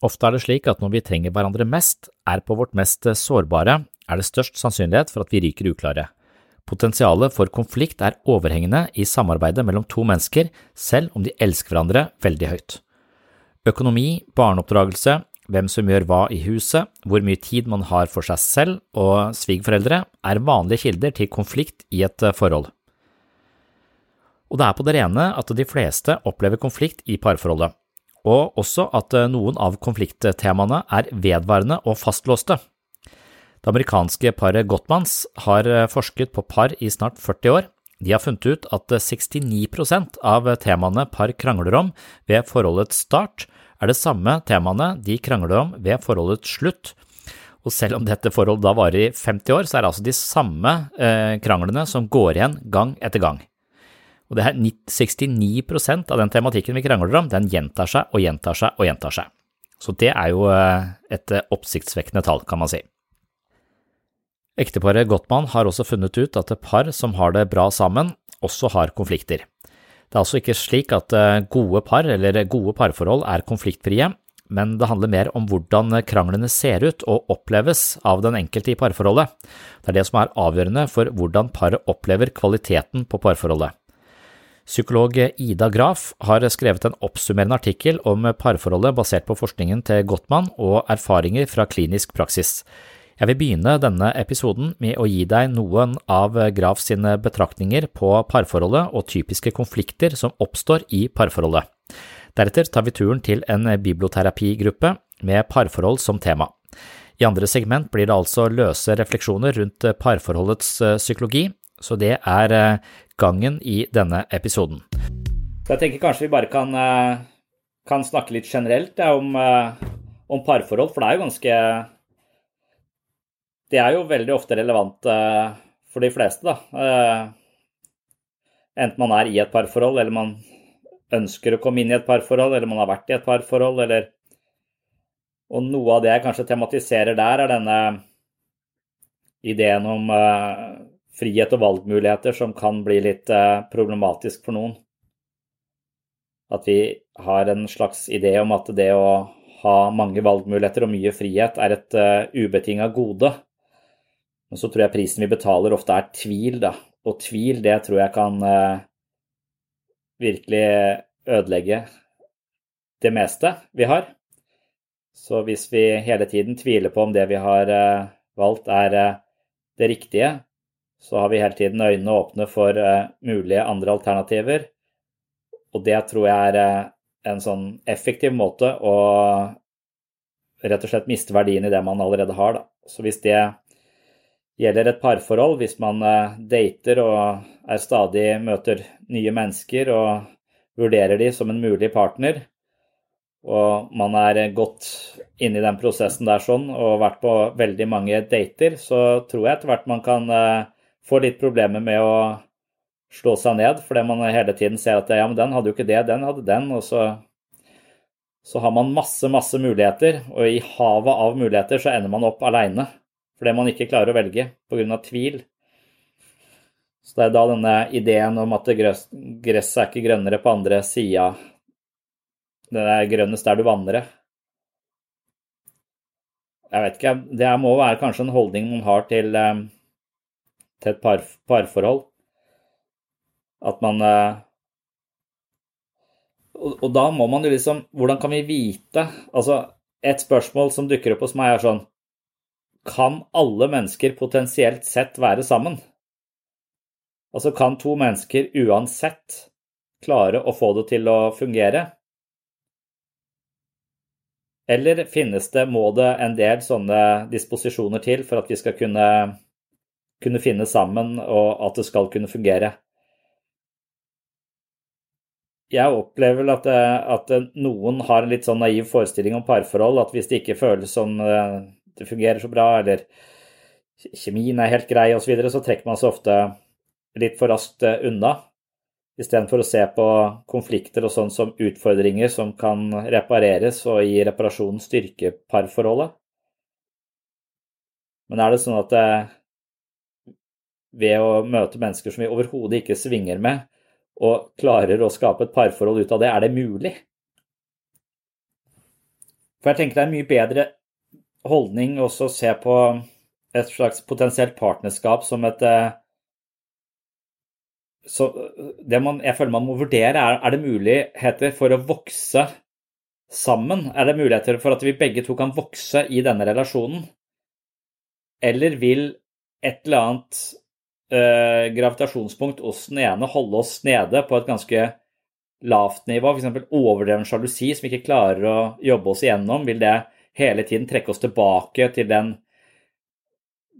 Ofte er det slik at når vi trenger hverandre mest, er på vårt mest sårbare, er det størst sannsynlighet for at vi ryker uklare. Potensialet for konflikt er overhengende i samarbeidet mellom to mennesker, selv om de elsker hverandre veldig høyt. Økonomi, barneoppdragelse, hvem som gjør hva i huset, hvor mye tid man har for seg selv og svigerforeldre, er vanlige kilder til konflikt i et eh, forhold. Og det er på det rene at de fleste opplever konflikt i parforholdet, og også at eh, noen av konflikttemaene er vedvarende og fastlåste. Det amerikanske paret Gottmans har eh, forsket på par i snart 40 år. De har funnet ut at 69% av temaene par krangler om ved forholdets start, er det samme temaene de krangler om ved forholdets slutt. Og selv om dette forholdet da varer i 50 år, så er det altså de samme eh, kranglene som går igjen gang etter gang. Og det er 69% av den tematikken vi krangler om, den gjentar seg og gjentar seg og gjentar seg. Så det er jo eh, et oppsiktsvekkende tall, kan man si. Ekteparet Gottmann har også funnet ut at par som har det bra sammen, også har konflikter. Det er altså ikke slik at eh, gode par eller gode parforhold er konfliktfrie, men det handler mer om hvordan kranglene ser ut og oppleves av den enkelte i parforholdet. Det er det som er avgjørende for hvordan paret opplever kvaliteten på parforholdet. Psykolog Ida Graf har skrevet en oppsummerende artikkel om parforholdet basert på forskningen til Gottmann og erfaringer fra klinisk praksis. Jeg vil begynne denne episoden med å gi deg noen av Graf sine betraktninger på parforholdet og typiske konflikter som oppstår i parforholdet. Deretter tar vi turen til en biblioterapigruppe med parforhold som tema. I andre segment blir det altså løse refleksjoner rundt parforholdets eh, psykologi, så det er eh, gangen i denne episoden. Jeg tenker kanskje vi bare kan, eh, kan snakke litt generelt ja, om, om parforhold, for det er jo ganske Det er jo veldig ofte relevant for de fleste, da. Eh, enten man er i et parforhold, eller man ønsker å komme inn i et parforhold, eller man har vært i et parforhold, eller Og noe av det jeg kanskje tematiserer der, er denne ideen om frihet og valgmuligheter som kan bli litt uh, problematisk for noen. At vi har en slags idé om at det å ha mange valgmuligheter og mye frihet er et uh, ubetinga gode. Men så tror jeg prisen vi betaler ofte er tvil, da. Og tvil, det tror jeg kan eh, virkelig ødelegge det meste vi har. Så hvis vi hele tiden tviler på om det vi har eh, valgt er eh, det riktige, så har vi hele tiden øynene åpne for eh, mulige andre alternativer. Og det tror jeg er eh, en sånn effektiv måte å rett og slett miste verdien i det man allerede har. Da. Så hvis det gjelder et parforhold, hvis man eh, dater og er stadig møter nye mennesker og vurderer de som en mulig partner, og man er godt inne i den prosessen der sånn, og vært på veldig mange dater, så tror jeg etter hvert man kan eh, få litt problemer med å slå seg ned, fordi man hele tiden ser at ja, men den hadde jo ikke det, den hadde den, og så, så har man masse, masse muligheter, og i havet av muligheter så ender man opp aleine fordi man ikke klarer å velge pga. tvil. Så det er da denne ideen om at gresset er ikke grønnere på andre sida det er grønnest der du vanner. Jeg vet ikke, det må være kanskje en holdning man har til, eh, til et par, parforhold. At man eh, og, og da må man jo liksom Hvordan kan vi vite Altså, et spørsmål som dukker opp hos meg, er sånn Kan alle mennesker potensielt sett være sammen? Altså, kan to mennesker uansett klare å få det til å fungere? Eller finnes det, må det en del sånne disposisjoner til for at vi skal kunne, kunne finne sammen og at det skal kunne fungere? Jeg opplever vel at, at, noen har en litt sånn naiv forestilling om parforhold. At hvis det ikke føles som eh, det fungerer så bra, eller kjemien er helt grei osv., så, videre, så trekker man seg ofte litt for raskt eh, unna istedenfor å se på konflikter og sånn som utfordringer som kan repareres og gi reparasjonen styrke parforholdet. Men er det sånn at ved å møte mennesker som vi overhodet ikke svinger med, og klarer å skape et parforhold ut av det, er det mulig? For jeg tenker det er en mye bedre holdning også å se på et slags potensielt partnerskap som et eh, så det man, jeg føler man må vurdere, er er det muligheter for å vokse sammen? Er det muligheter for at vi begge to kan vokse i denne relasjonen? Eller vil et eller annet eh, gravitasjonspunkt hos den ene holde oss nede på et ganske lavt nivå, f.eks. overdreven sjalusi som vi ikke klarer å jobbe oss igjennom? Vil det hele tiden trekke oss tilbake til den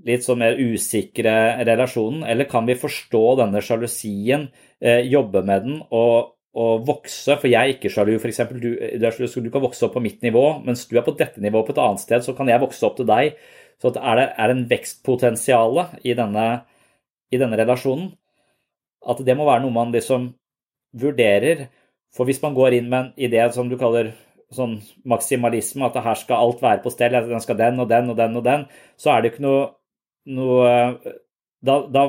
litt sånn mer usikre relasjonen, eller kan vi forstå denne sjalusien, eh, jobbe med den og, og, vokse? For jeg er ikke sjalu, f.eks. Du, du, kan vokse opp på mitt nivå, mens du er på dette nivået på et annet sted, så kan jeg vokse opp til deg. Så er det er en vekstpotensial i denne, i denne relasjonen. At det må være noe man liksom vurderer. For hvis man går inn med en idé som du kaller sånn maksimalisme, at her skal alt være på stell, den skal den og den og den og den, så er det ikke noe noe da, da,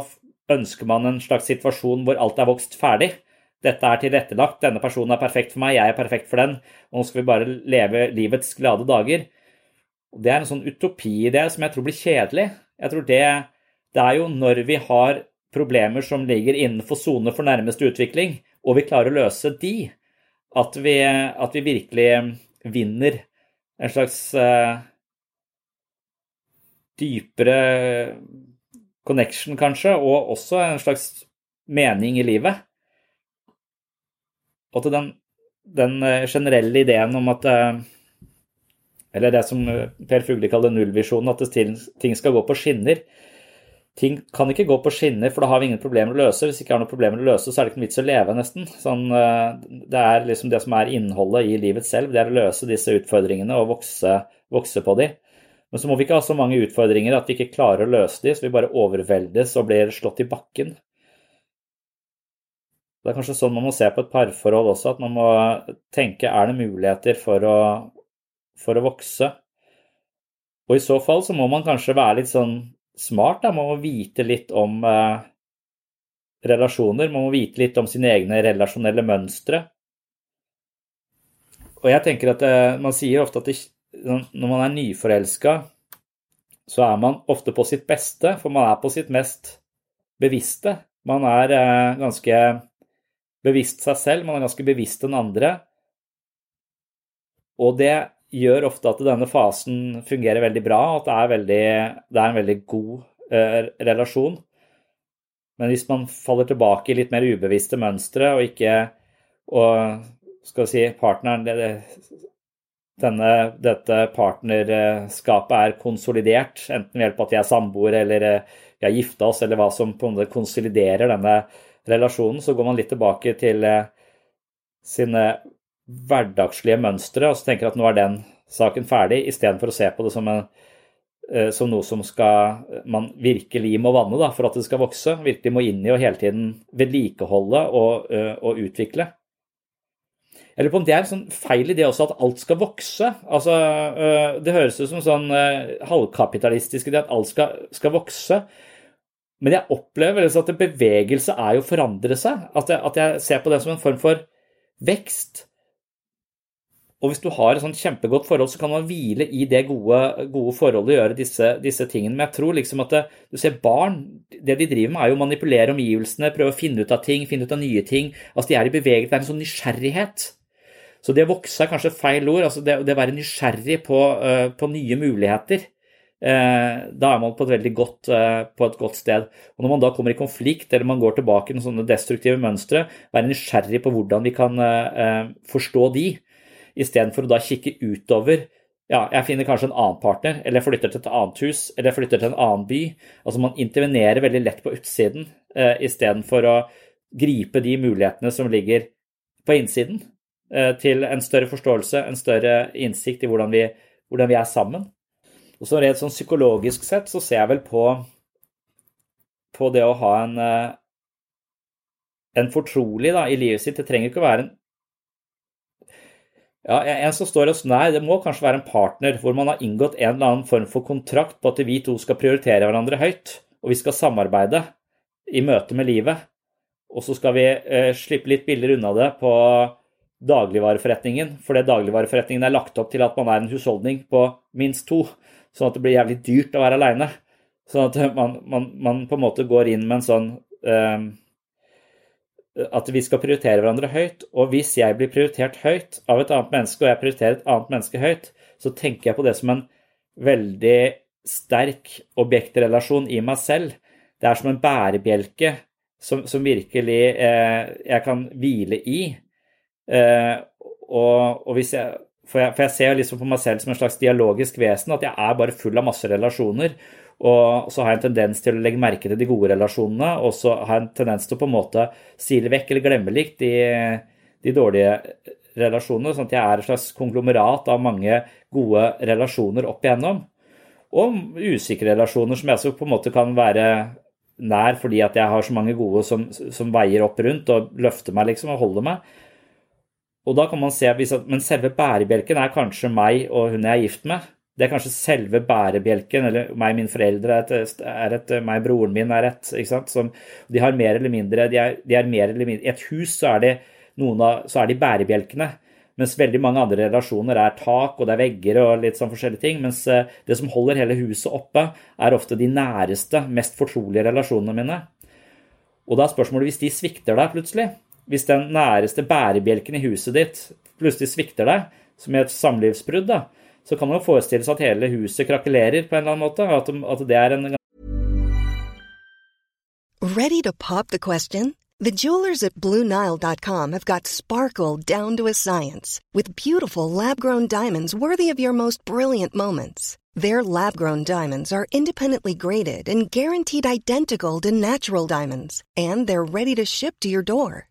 ønsker man en slags situasjon hvor alt er vokst ferdig. Dette er tilrettelagt, denne personen er perfekt for meg, jeg er perfekt for den, og nå skal vi bare leve livets glade dager. Det er en sånn utopiidé som jeg tror blir kjedelig. Jeg tror det, det er jo når vi har problemer som ligger innenfor sone for nærmeste utvikling, og vi klarer å løse de, at vi, at vi virkelig vinner en slags uh, dypere connection, kanskje, og også en slags mening i livet. Og til den, den eh, generelle ideen om at eh, Eller det som eh, Per Fugli kaller nullvisjonen, at ting skal gå på skinner. Ting kan ikke gå på skinner, for da har vi ingen problemer å løse. Hvis vi ikke har noen problemer å løse, så er det ikke noen vits å leve, nesten. Sånn, det er liksom det som er innholdet i livet selv. Det er å løse disse utfordringene og vokse, vokse på dem. Men så må vi ikke ha så mange utfordringer at vi ikke klarer å løse dem, så vi bare overveldes og blir slått i bakken. Det er kanskje sånn man må se på et parforhold også, at man må tenke er det muligheter for å, for å vokse. Og i så fall så må man kanskje være litt sånn smart, da. Man må vite litt om eh, relasjoner. Man må vite litt om sine egne relasjonelle mønstre. Og jeg tenker at eh, Man sier ofte at det, når man er nyforelska, så er man ofte på sitt beste, for man er på sitt mest bevisste. Man er eh, ganske bevisst seg selv, man er ganske bevisst den andre. Og det gjør ofte at denne fasen fungerer veldig bra, at det er, veldig, det er en veldig god eh, relasjon. Men hvis man faller tilbake i litt mer ubevisste mønstre og ikke og skal vi si, partneren det, det, denne, dette partnerskapet er konsolidert, enten ved hjelp av at vi er samboere eller vi har gifta oss, eller hva som på en måte konsoliderer denne relasjonen, så går man litt tilbake til eh, sine hverdagslige mønstre, og så tenker at nå er den saken ferdig, istedenfor å se på det som, en, eh, som, noe som skal, man virkelig må vanne da, for at det skal vokse. Virkelig må inn i og hele tiden vedlikeholde og, eh, og utvikle. Jeg lurer på om det er en sånn feil idé også, at alt skal vokse. Altså, eh, det høres ut som sånn halvkapitalistisk idé at alt skal, skal vokse. Men jeg opplever at bevegelse er jo å forandre seg. At jeg, at jeg ser på det som en form for vekst. Og hvis du har et sånt kjempegodt forhold, så kan man hvile i det gode, gode forholdet og gjøre disse, disse, tingene. Men jeg tror liksom at det, du ser barn, det de driver med er jo å manipulere omgivelsene, prøve å finne ut av ting, finne ut av nye ting. Altså de er i bevegelse, det er en sånn nysgjerrighet. Så det å vokse er kanskje feil ord. altså Det, å være nysgjerrig på, uh, på nye muligheter. Uh, da er man på et veldig godt, på et godt sted. Og Når man da kommer i konflikt eller man går tilbake i noen sånne destruktive mønstre, være nysgjerrig på hvordan vi kan forstå de istedenfor å da kikke utover ja, jeg finner kanskje en annen partner, eller jeg flytter til et annet hus, eller jeg flytter til en annen by. Altså Man intervenerer veldig lett på utsiden eh, istedenfor å gripe de mulighetene som ligger på innsiden, eh, til en større forståelse, en større innsikt i hvordan vi, hvordan vi er sammen. Og så Rent sånn psykologisk sett så ser jeg vel på, på det å ha en, eh, en fortrolig da, i livet sitt. Det trenger ikke å være en ja, En som står oss nær, det må kanskje være en partner hvor man har inngått en eller annen form for kontrakt på at vi to skal prioritere hverandre høyt, og vi skal samarbeide i møte med livet. Og så skal vi eh, slippe litt billigere unna det på dagligvareforretningen, fordi dagligvareforretningen er lagt opp til at man er en husholdning på minst to, sånn at det blir jævlig dyrt å være aleine. Sånn at man, man, man, på en måte går inn med en sånn eh, at vi skal prioritere hverandre høyt. Og hvis jeg blir prioritert høyt av et annet menneske, og jeg prioriterer et annet menneske høyt, så tenker jeg på det som en veldig sterk objektrelasjon i meg selv. Det er som en bærebjelke som, som virkelig eh, jeg kan hvile i. Eh, og, og hvis jeg for jeg, for jeg ser liksom på meg selv som en slags dialogisk vesen, at jeg er bare full av masse relasjoner. Og så har jeg en tendens til å legge merke til de gode relasjonene, og så har jeg en tendens til å på en måte sile vekk eller glemme litt de, de dårlige relasjonene. Sånn at jeg er et slags konglomerat av mange gode relasjoner opp igjennom. Og usikre relasjoner som jeg også på en måte kan være nær fordi at jeg har så mange gode som, som veier opp rundt og løfter meg liksom og holder meg. Og da kan man se, Men selve bærebjelken er kanskje meg og hun jeg er gift med. Det er kanskje selve bærebjelken, eller meg mine foreldre er et, er et meg broren min er et. ikke sant? Som, de har mer eller mindre, de er, de er mer eller mindre I et hus så er, de, noen av, så er de bærebjelkene. Mens veldig mange andre relasjoner er tak og det er vegger og litt sånn forskjellige ting. Mens eh, det som holder hele huset oppe, er ofte de næreste, mest fortrolige relasjonene mine. Og da er spørsmålet hvis de svikter deg plutselig, hvis den næreste bærebjelken i huset ditt plutselig svikter deg, som i et samlivsbrudd, da, så kan man jo forestille seg at hele huset krakelerer på en eller annen måte. At, at det er en Ready to pop the question? The jewelers at BlueNile.com have got sparkle down to a science with beautiful lab-grown diamonds worthy of your most brilliant moments. Their lab-grown diamonds are independently graded and guaranteed identical to natural diamonds, and they're ready to ship to your door.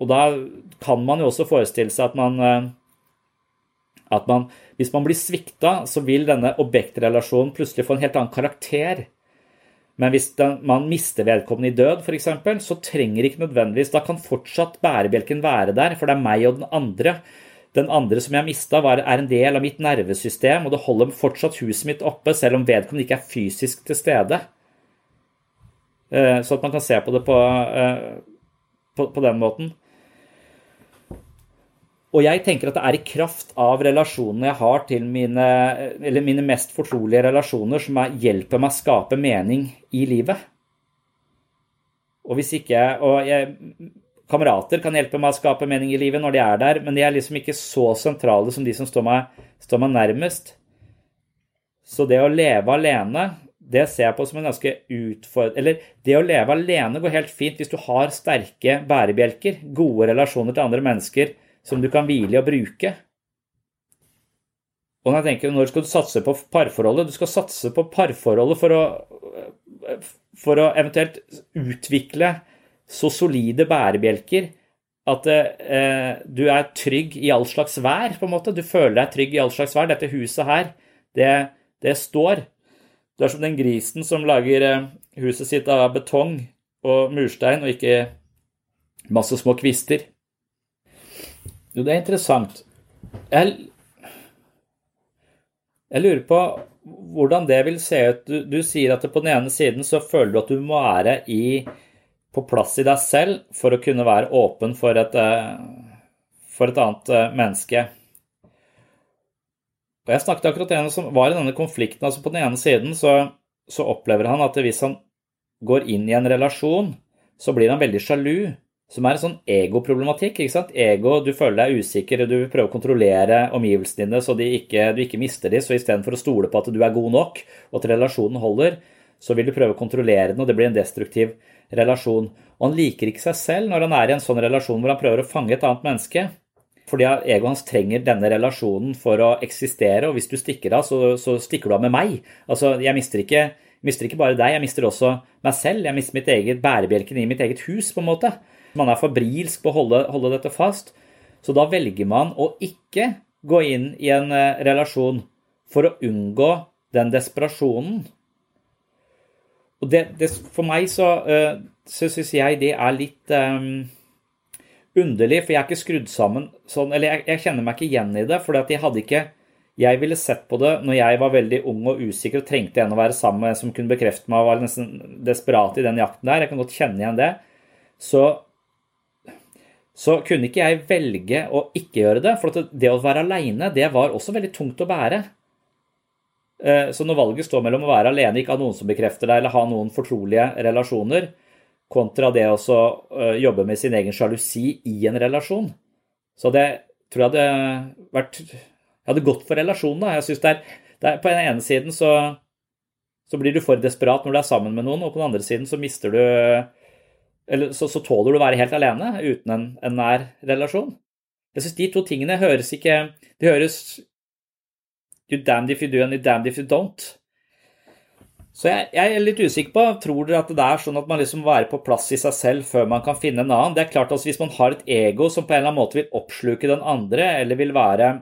Og da kan man jo også forestille seg at man, eh, at man Hvis man blir svikta, så vil denne objektrelasjonen plutselig få en helt annen karakter. Men hvis den, man mister vedkommende i død, f.eks., så trenger ikke nødvendigvis Da kan fortsatt bærebjelken være der, for det er meg og den andre. Den andre som jeg mista, er en del av mitt nervesystem, og det holder fortsatt huset mitt oppe, selv om vedkommende ikke er fysisk til stede. Eh, så at man kan se på det på, eh, på, på den måten. Og jeg tenker at det er i kraft av relasjonene jeg har til mine, eller mine mest fortrolige relasjoner, som er, hjelper meg å skape mening i livet. Og hvis ikke Og jeg, kamerater kan hjelpe meg å skape mening i livet når de er der, men de er liksom ikke så sentrale som de som står meg, står meg nærmest. Så det å leve alene, det ser jeg på som en ganske utfordrende Eller det å leve alene går helt fint hvis du har sterke bærebjelker, gode relasjoner til andre mennesker som du kan hvile i og bruke. Og når jeg tenker, når skal du satse på parforholdet? Du skal satse på parforholdet for å, for å eventuelt utvikle så solide bærebjelker at eh, du er trygg i all slags vær, på en måte. Du føler deg trygg i all slags vær. Dette huset her, det, det står. Du er som den grisen som lager eh, huset sitt av betong og murstein, og ikke masse små kvister. Jo, det er interessant. Jeg, jeg lurer på hvordan det vil se ut. Du, du, sier at på den ene siden så føler du at du må være i, på plass i deg selv for å kunne være åpen for et, eh, for et annet eh, menneske. Og Jeg snakket akkurat med en som var i denne konflikten. altså På den ene siden så, så opplever han at hvis han går inn i en relasjon, så blir han veldig sjalu som er en sånn egoproblematikk. ikke sant? Ego, Du føler deg usikker, og du vil prøve å kontrollere omgivelsene dine så ikke, du ikke mister dem. Så istedenfor å stole på at du er god nok, og at relasjonen holder, så vil du prøve å kontrollere den, og det blir en destruktiv relasjon. Og han liker ikke seg selv når han er i en sånn relasjon hvor han prøver å fange et annet menneske. Fordi egoet hans trenger denne relasjonen for å eksistere, og hvis du stikker av, så, så stikker du av med meg. Altså, jeg mister ikke, mister ikke bare deg, jeg mister også meg selv. Jeg mister mitt eget bærebjelken i mitt eget hus, på en måte. Man er fabrilsk på å holde, holde, dette fast. Så da velger man å ikke gå inn i en eh, relasjon for å unngå den desperasjonen. Og det, det, for meg så, uh, så syns jeg det er litt um, underlig, for jeg er ikke skrudd sammen sånn Eller jeg, jeg kjenner meg ikke igjen i det, for jeg hadde ikke jeg ville sett på det når jeg var veldig ung og usikker og trengte en å være sammen med som kunne bekrefte meg og var nesten desperat i den jakten der. Jeg kan godt kjenne igjen det. Så så kunne ikke jeg velge å ikke gjøre det. For det å være aleine, det var også veldig tungt å bære. Eh, så når valget står mellom å være alene, ikke ha noen som bekrefter deg, eller ha noen fortrolige relasjoner, kontra det å eh, jobbe med sin egen sjalusi i en relasjon, så det tror jeg hadde vært Jeg hadde gått for relasjonen. Jeg synes det er, det er På den ene siden så, så blir du for desperat når du er sammen med noen, og på den andre siden så mister du eller så, så, tåler du å være helt alene uten en, en nær relasjon. Jeg syns de to tingene høres ikke De høres You damned if you do and you damned if you don't. Så jeg, jeg, er litt usikker på Tror dere at det er sånn at man liksom må være på plass i seg selv før man kan finne en annen? Det er klart at Hvis man har et ego som på en eller annen måte vil oppsluke den andre, eller vil være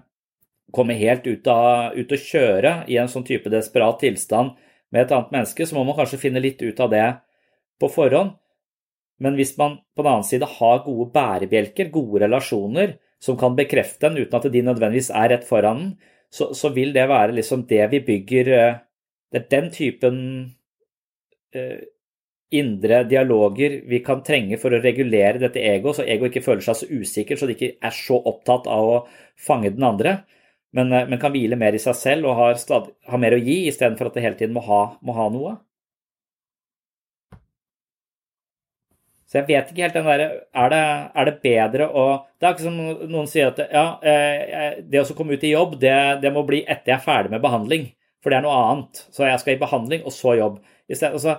komme helt ut, av, ut å kjøre i en sånn type desperat tilstand med et annet menneske, så må man kanskje finne litt ut av det på forhånd. Men hvis man på den annen side har gode bærebjelker, gode relasjoner, som kan bekrefte en uten at de nødvendigvis er rett foran den, så, så vil det være liksom det vi bygger eh, Det er den typen eh, indre dialoger vi kan trenge for å regulere dette egoet, så egoet ikke føler seg så usikker, så det ikke er så opptatt av å fange den andre, men, uh, men kan hvile mer i seg selv og har mer å gi, istedenfor at det hele tiden må ha, må ha noe. Så jeg vet ikke helt den derre er, er, det bedre å Det er ikke som noen sier at ja, eh, det å komme ut i jobb, det, det, må bli etter jeg er ferdig med behandling. For det er noe annet. Så jeg skal i behandling, og så jobb. Stedet, altså,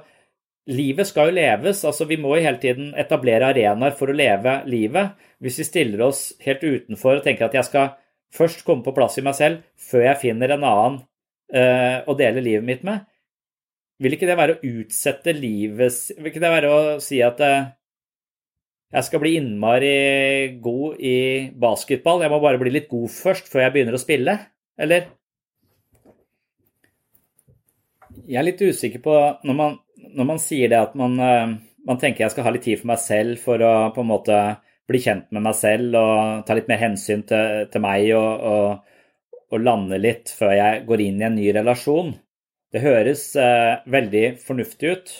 livet skal jo leves. altså Vi må jo hele tiden etablere arenaer for å leve livet. Hvis vi stiller oss helt utenfor og tenker at jeg skal først komme på plass i meg selv før jeg finner en annen uh, å dele livet mitt med, vil ikke det være å utsette livet Vil ikke det være å si at eh, jeg skal bli innmari god i basketball, jeg må bare bli litt god først før jeg begynner å spille? Eller? Jeg er litt usikker på når man, når man sier det at man, eh, man, tenker jeg skal ha litt tid for meg selv for å på en måte bli kjent med meg selv og ta litt mer hensyn til, til meg og, og, og, lande litt før jeg går inn i en ny relasjon. Det høres eh, veldig fornuftig ut.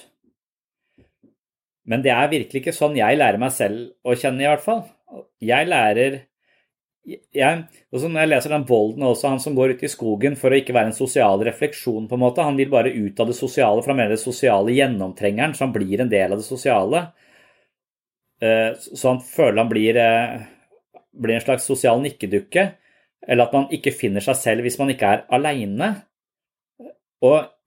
Men det er virkelig ikke sånn jeg lærer meg selv å kjenne, i hvert fall. Jeg lærer jeg, også Når jeg leser den Bolden også, han som går ut i skogen for å ikke være en sosial refleksjon, på en måte. Han vil bare ut av det sosiale, for han mener det sosiale gjennomtrengeren, så han blir en del av det sosiale. Eh, så han føler han blir, eh, blir en slags sosial nikkedukke. Eller at man ikke finner seg selv hvis man ikke er aleine.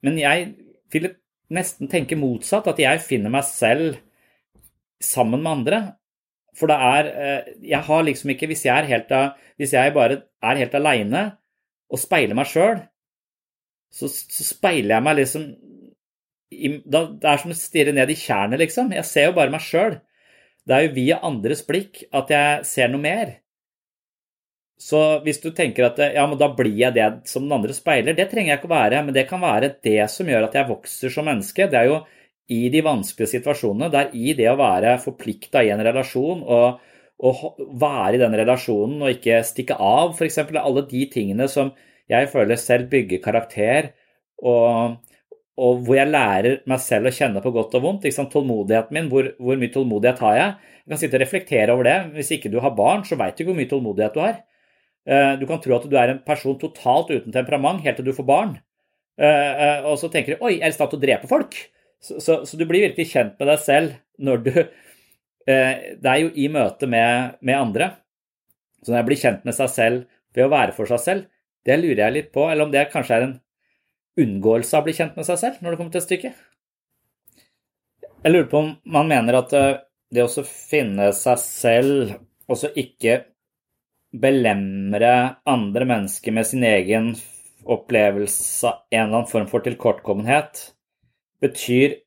Men jeg vil nesten tenke motsatt, at jeg finner meg selv sammen med andre. For det er eh, Jeg har liksom ikke Hvis jeg, er helt, hvis jeg bare er helt aleine og speiler meg sjøl, så, så, speiler jeg meg liksom i, da, Det er som å stirre ned i tjernet, liksom. Jeg ser jo bare meg sjøl. Det er jo via andres blikk at jeg ser noe mer. Så hvis du tenker at ja, men da blir jeg det som den andre speiler, det trenger jeg ikke å være, men det kan være det som gjør at jeg vokser som menneske. Det er jo i de vanskelige situasjonene, det er i det å være forplikta i en relasjon og, og, være i den relasjonen og ikke stikke av, f.eks. alle de tingene som jeg føler selv bygger karakter, og, og hvor jeg lærer meg selv å kjenne på godt og vondt. Liksom, tålmodigheten min, hvor, hvor, mye tålmodighet har jeg? Jeg kan sitte og reflektere over det. Hvis ikke du har barn, så veit du ikke hvor mye tålmodighet du har. Eh, du kan tro at du er en person totalt uten temperament helt til du får barn. Eh, eh, og så tenker du 'oi, jeg er i stand å drepe folk'. Så, så, så, du blir virkelig kjent med deg selv når du Det er jo i møte med, med andre. Så når jeg blir kjent med seg selv ved å være for seg selv, det lurer jeg litt på. Eller om det kanskje er en unngåelse av å bli kjent med seg selv når det kommer til stykket. Jeg lurer på om man mener at eh, det å finne seg selv, og så ikke belemre andre mennesker med sin egen opplevelse av en eller annen form for tilkortkommenhet, betyr,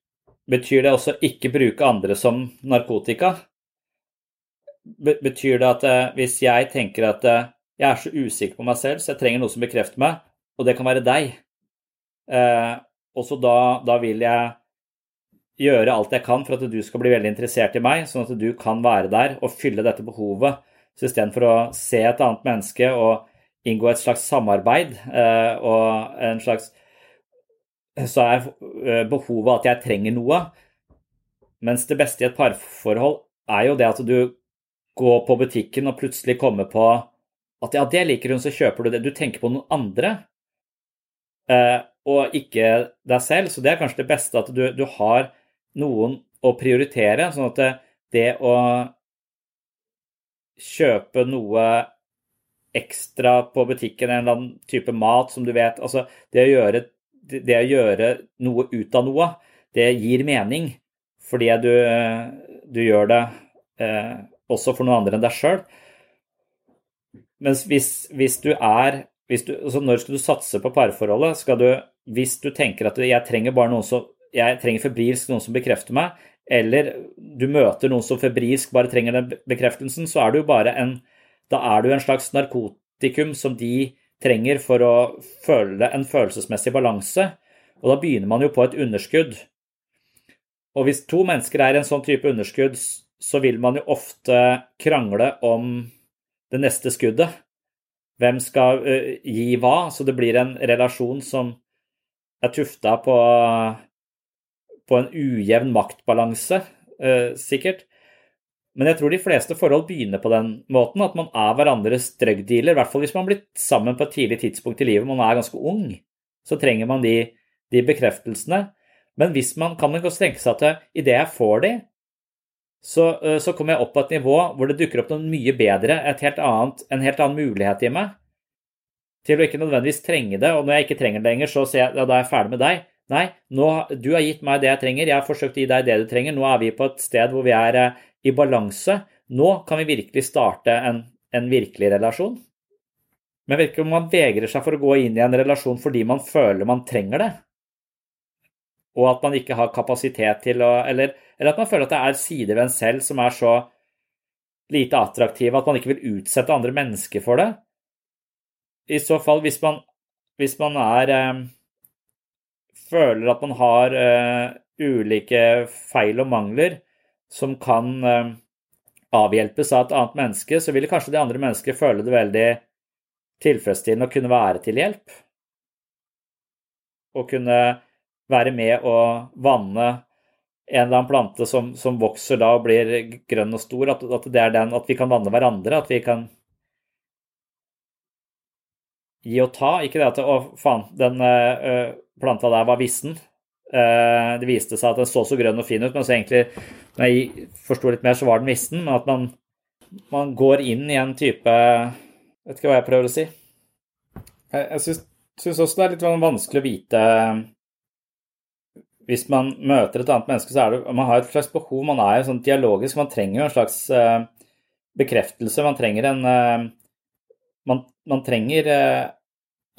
betyr det også ikke bruke andre som narkotika? Betyr det at eh, hvis jeg tenker at eh, jeg er så usikker på meg selv, så jeg trenger noe som bekrefter meg, og det kan være deg, Eh, og så da, da, vil jeg gjøre alt jeg kan for at du skal bli veldig interessert i meg, sånn at du kan være der og fylle dette behovet. Så istedenfor å se et annet menneske og inngå et slags samarbeid og en slags Så er eh, behovet at jeg trenger noe. Mens det beste i et parforhold er jo det at du går på butikken og plutselig kommer på at ja, det liker hun, så kjøper du det. Du tenker på noen andre. Eh, og ikke deg selv. Så det er kanskje det beste at du, du har noen å prioritere, sånn at det, det å kjøpe noe ekstra på butikken, en eller annen type mat som du vet Altså, det å gjøre, det å gjøre noe ut av noe, det gir mening. Fordi du, du gjør det eh, også for noen andre enn deg sjøl. Mens hvis, hvis, du er hvis du, altså Når skal du satse på parforholdet? Skal du hvis du tenker at jeg trenger bare noen som jeg trenger febrilsk noen som bekrefter meg, eller du møter noen som febrilsk bare trenger den bekreftelsen, så er du bare en Da er du en slags narkotikum som de trenger for å føle en følelsesmessig balanse, og da begynner man jo på et underskudd. Og hvis to mennesker er i en sånn type underskudd, så vil man jo ofte krangle om det neste skuddet. Hvem skal gi hva? Så det blir en relasjon som er tufta på, på en ujevn maktbalanse, sikkert. Men jeg tror de fleste forhold begynner på den måten, at man er hverandres drugdealer. I hvert fall hvis man har blitt sammen på et tidlig tidspunkt i livet, man er ganske ung. Så trenger man de, de bekreftelsene. Men hvis man kan man tenke seg at idet jeg får de, så, eh, så, kommer jeg opp på et nivå hvor det dukker opp noe mye bedre, helt annet, en helt annen mulighet i meg til å ikke nødvendigvis trenge det, og når jeg ikke trenger det lenger, så sier jeg ja, da er jeg ferdig med deg. Nei, nå, du har gitt meg det jeg trenger, jeg har forsøkt å gi deg det du trenger, nå er vi på et sted hvor vi er eh, i balanse. Nå kan vi virkelig starte en, en virkelig relasjon. Men ikke om man vegrer seg for å gå inn i en relasjon fordi man føler man trenger det. og at man ikke har kapasitet til å eller, eller, at man føler at det er sider ved en selv som er så lite attraktive at man ikke vil utsette andre mennesker for det. I så fall, hvis man, hvis man er eh, Føler at man har eh, ulike feil og mangler som kan eh, avhjelpes av et annet menneske, så vil kanskje det andre mennesket føle det veldig tilfredsstillende å kunne være til hjelp. Og kunne være med å vanne en eller annen plante som, som vokser da og blir grønn og stor, at, at, den, at vi kan vanne hverandre, at vi kan gi og ta. Ikke det at Å, faen, den ø, planta der var vissen. Uh, det viste seg at den så så grønn og fin ut, men så egentlig, når jeg forsto litt mer, så var den vissen. Men at man, man går inn i en type Vet ikke hva jeg prøver å si. Jeg, jeg syns også det er litt vanskelig å vite hvis man møter et annet menneske, så er det Man har et slags behov. Man er jo sånn dialogisk. Man trenger jo en slags uh, bekreftelse. Man trenger en uh, man, man, trenger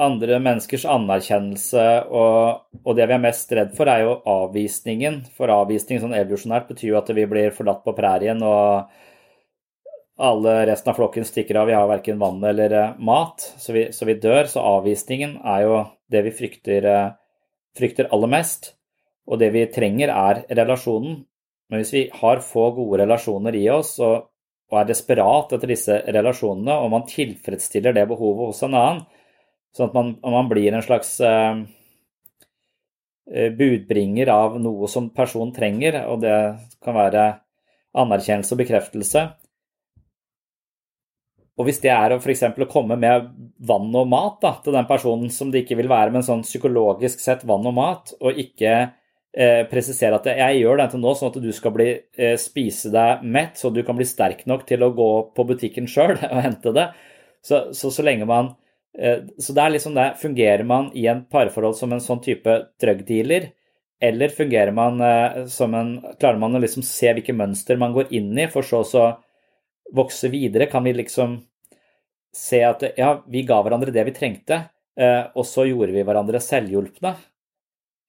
andre menneskers anerkjennelse, og, og, det vi er mest redd for, er jo avvisningen. For avvisning sånn evolusjonært betyr jo at vi blir forlatt på prærien, og alle resten av flokken stikker av. Vi har verken vann eller mat, så vi, så vi, dør. Så avvisningen er jo det vi frykter, frykter aller mest. Og det vi trenger, er relasjonen. Men hvis vi har få gode relasjoner i oss og, og er desperat etter disse relasjonene, og man tilfredsstiller det behovet hos en annen, sånn at man, man blir en slags eh, budbringer av noe som personen trenger, og det kan være anerkjennelse og bekreftelse. Og hvis det er f.eks. å komme med vann og mat da, til den personen som det ikke vil være, men sånn psykologisk sett vann og mat, og ikke eh, presisere at jeg gjør dette nå sånn at du skal bli, eh, spise deg mett, så du kan bli sterk nok til å gå på butikken sjøl og hente det. Så, så, så lenge man eh, Så det er liksom det Fungerer man i en parforhold som en sånn type drugdealer, eller fungerer man eh, som en Klarer man å liksom se hvilke mønster man går inn i, for så å vokse videre? Kan vi liksom se at ja, vi ga hverandre det vi trengte, eh, og så gjorde vi hverandre selvhjulpne?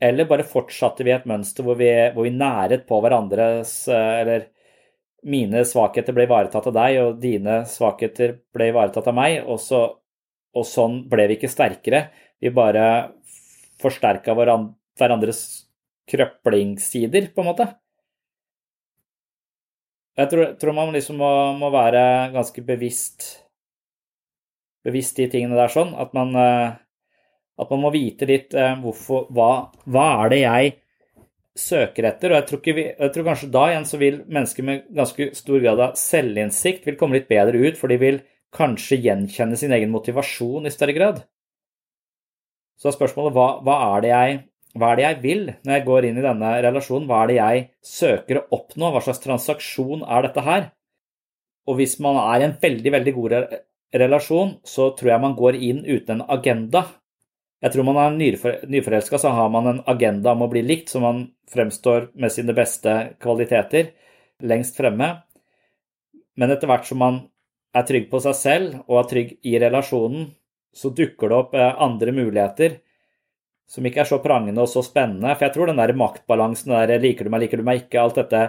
Eller bare fortsatte vi et mønster hvor vi, hvor vi næret på hverandres eh, Eller mine svakheter ble ivaretatt av deg, og dine svakheter ble ivaretatt av meg, og, så, og sånn ble vi ikke sterkere. Vi bare forsterka hverandres krøplingssider, på en måte. Jeg tror, tror man liksom må, må, være ganske bevisst bevisst de tingene der sånn. At man eh, at man må vite litt eh, hvorfor, hva, hva, er det jeg søker etter. Og jeg tror, vi, jeg tror, kanskje da igjen så vil mennesker med ganske stor grad av selvinnsikt vil komme litt bedre ut, for de vil kanskje gjenkjenne sin egen motivasjon i større grad. Så er spørsmålet hva, hva, er jeg, hva, er det jeg, vil når jeg går inn i denne relasjonen? Hva er det jeg søker å oppnå? Hva slags transaksjon er dette her? Og hvis man er i en veldig, veldig god relasjon, så tror jeg man går inn uten en agenda. Jeg tror man er nyforelska, så har man en agenda om å bli likt, så man fremstår med sine beste kvaliteter lengst fremme. Men etter hvert som man er trygg på seg selv og er trygg i relasjonen, så dukker det opp eh, andre muligheter som ikke er så prangende og så spennende. For jeg tror den der maktbalansen, der liker du meg, liker du meg ikke, alt dette,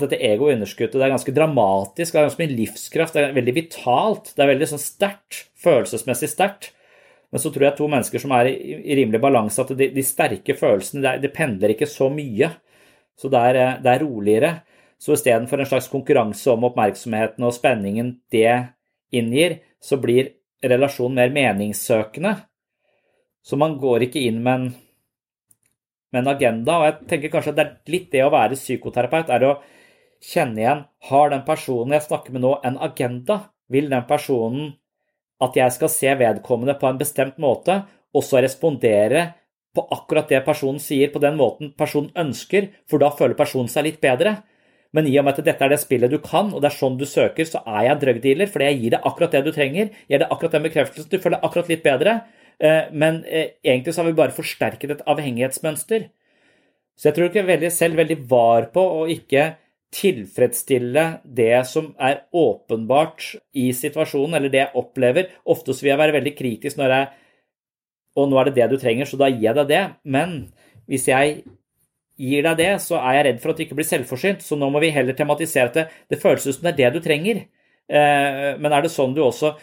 dette ego-underskuddet, det er ganske dramatisk, det er ganske mye livskraft, det er veldig vitalt, det er veldig sånn sterkt, følelsesmessig sterkt. Men så tror jeg to mennesker som er i, rimelig balanse, at de, de sterke følelsene det, de, pendler ikke så mye. Så det er, det er roligere. Så istedenfor en slags konkurranse om oppmerksomheten og spenningen det inngir, så blir relasjonen mer meningssøkende. Så man går ikke inn med en, med en agenda. Og jeg tenker kanskje at det er litt det å være psykoterapeut, er å kjenne igjen Har den personen jeg snakker med nå, en agenda? Vil den personen at jeg skal se vedkommende på en bestemt måte, og så respondere på akkurat det personen sier, på den måten personen ønsker, for da føler personen seg litt bedre. Men i og med at dette er det spillet du kan, og det er sånn du søker, så er jeg drugdealer, fordi jeg gir deg akkurat det du trenger. Gir deg akkurat den bekreftelsen, du føler deg akkurat litt bedre. Eh, men eh, egentlig så har vi bare forsterket et avhengighetsmønster. Så jeg tror ikke veldig selv veldig var på å ikke tilfredsstille det som er åpenbart i situasjonen, eller det jeg opplever. Ofte vil jeg være veldig kritisk når jeg Og nå er det det du trenger, så da gir jeg deg det. Men hvis jeg gir deg det, så er jeg redd for at du ikke blir selvforsynt. Så nå må vi heller tematisere at det, det føles ut som det er det du trenger. Eh, men er det sånn du også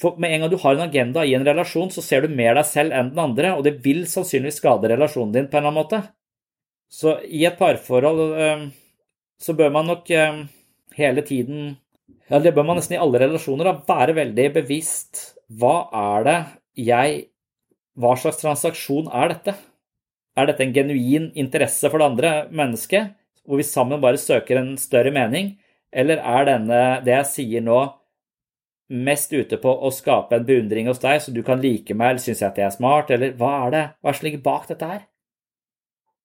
for Med en gang du har en agenda i en relasjon, så ser du mer deg selv enn den andre, og det vil sannsynligvis skade relasjonen din på en eller annen måte. Så i et parforhold eh, så bør man nok eh, hele tiden Ja, det bør man nesten i alle relasjoner, da, være veldig bevisst. Hva er det jeg Hva slags transaksjon er dette? Er dette en genuin interesse for det andre mennesket, hvor vi sammen bare søker en større mening, eller er denne, det jeg sier nå, mest ute på å skape en beundring hos deg, så du kan like meg, eller synes jeg at jeg er smart, eller hva er det, hva er det som ligger bak dette her?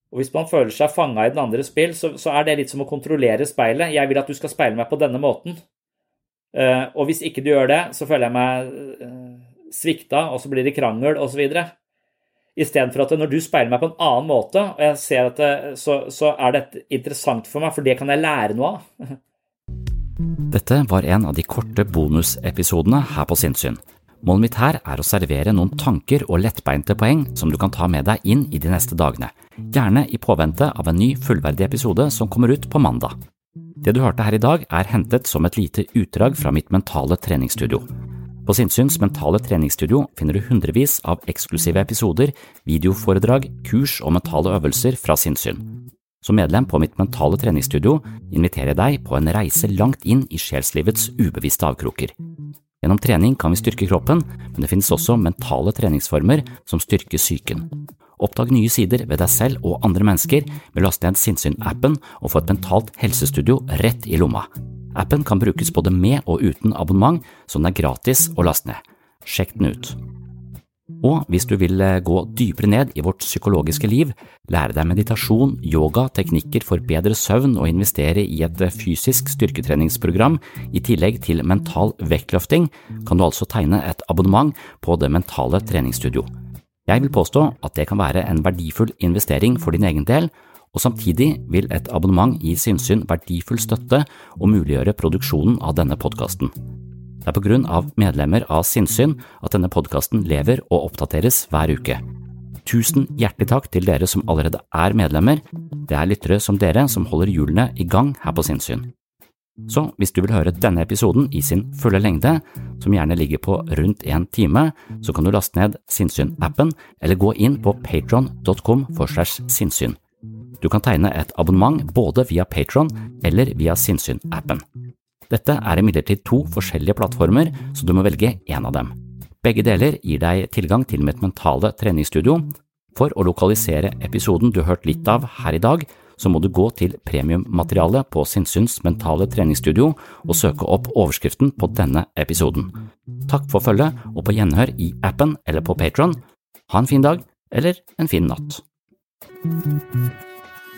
Og Hvis man føler seg fanga i den andres spill, så, så, er det litt som å kontrollere speilet. Jeg vil at du skal speile meg på denne måten. Uh, og hvis ikke du gjør det, så føler jeg meg uh, svikta, og så blir det krangel osv. Istedenfor at når du speiler meg på en annen måte, og jeg ser at det, så, så er dette interessant for meg, for det kan jeg lære noe av. Dette var en av de korte bonusepisodene her på Sinnsyn. Målet mitt her er å servere noen tanker og lettbeinte poeng som du kan ta med deg inn i de neste dagene, gjerne i påvente av en ny fullverdig episode som kommer ut på mandag. Det du hørte her i dag er hentet som et lite utdrag fra mitt mentale treningsstudio. På Sinnsyns mentale treningsstudio finner du hundrevis av eksklusive episoder, videoforedrag, kurs og mentale øvelser fra sinnssyn. Som medlem på mitt mentale treningsstudio inviterer jeg deg på en reise langt inn i sjelslivets ubevisste avkroker. Gjennom trening kan vi styrke kroppen, men det finnes også mentale treningsformer som styrker psyken. Oppdag nye sider ved deg selv og andre mennesker med å laste ned Sinnsyn-appen og få et mentalt helsestudio rett i lomma. Appen kan brukes både med og uten abonnement, så den er gratis å laste ned. Sjekk den ut. Og hvis du vil eh, gå dypere ned i vårt psykologiske liv, lære deg meditasjon, yoga, teknikker for bedre søvn og investere i et eh, fysisk styrketreningsprogram i tillegg til mental vektløfting, kan du altså tegne et abonnement på Det mentale treningsstudio. Jeg vil påstå at det kan være en verdifull investering for din egen del, og samtidig vil et abonnement gi Sinnsyn verdifull støtte og muliggjøre produksjonen av denne podkasten. Det er på grunn av medlemmer av Sinnsyn at denne podkasten lever og oppdateres hver uke. Tusen hjertelig takk til dere som allerede er medlemmer, det er lyttere som dere som holder hjulene i gang her på Sinnsyn. Så hvis du vil høre denne episoden i sin fulle lengde, som gjerne ligger på rundt en time, så kan du laste ned Sinnsyn-appen eller gå inn på patron.com for segs sinnssyn. Du kan tegne et abonnement både via Patron eller via Sinnsyn-appen. Dette er imidlertid to forskjellige plattformer, så du må velge én av dem. Begge deler gir deg tilgang til mitt mentale treningsstudio. For å lokalisere episoden du har hørt litt av her i dag, så må du gå til premiummaterialet på Sinnsyns mentale treningsstudio og søke opp overskriften på denne episoden. Takk for følget, og på gjenhør i appen eller på Patron. Ha en fin dag, eller en fin natt.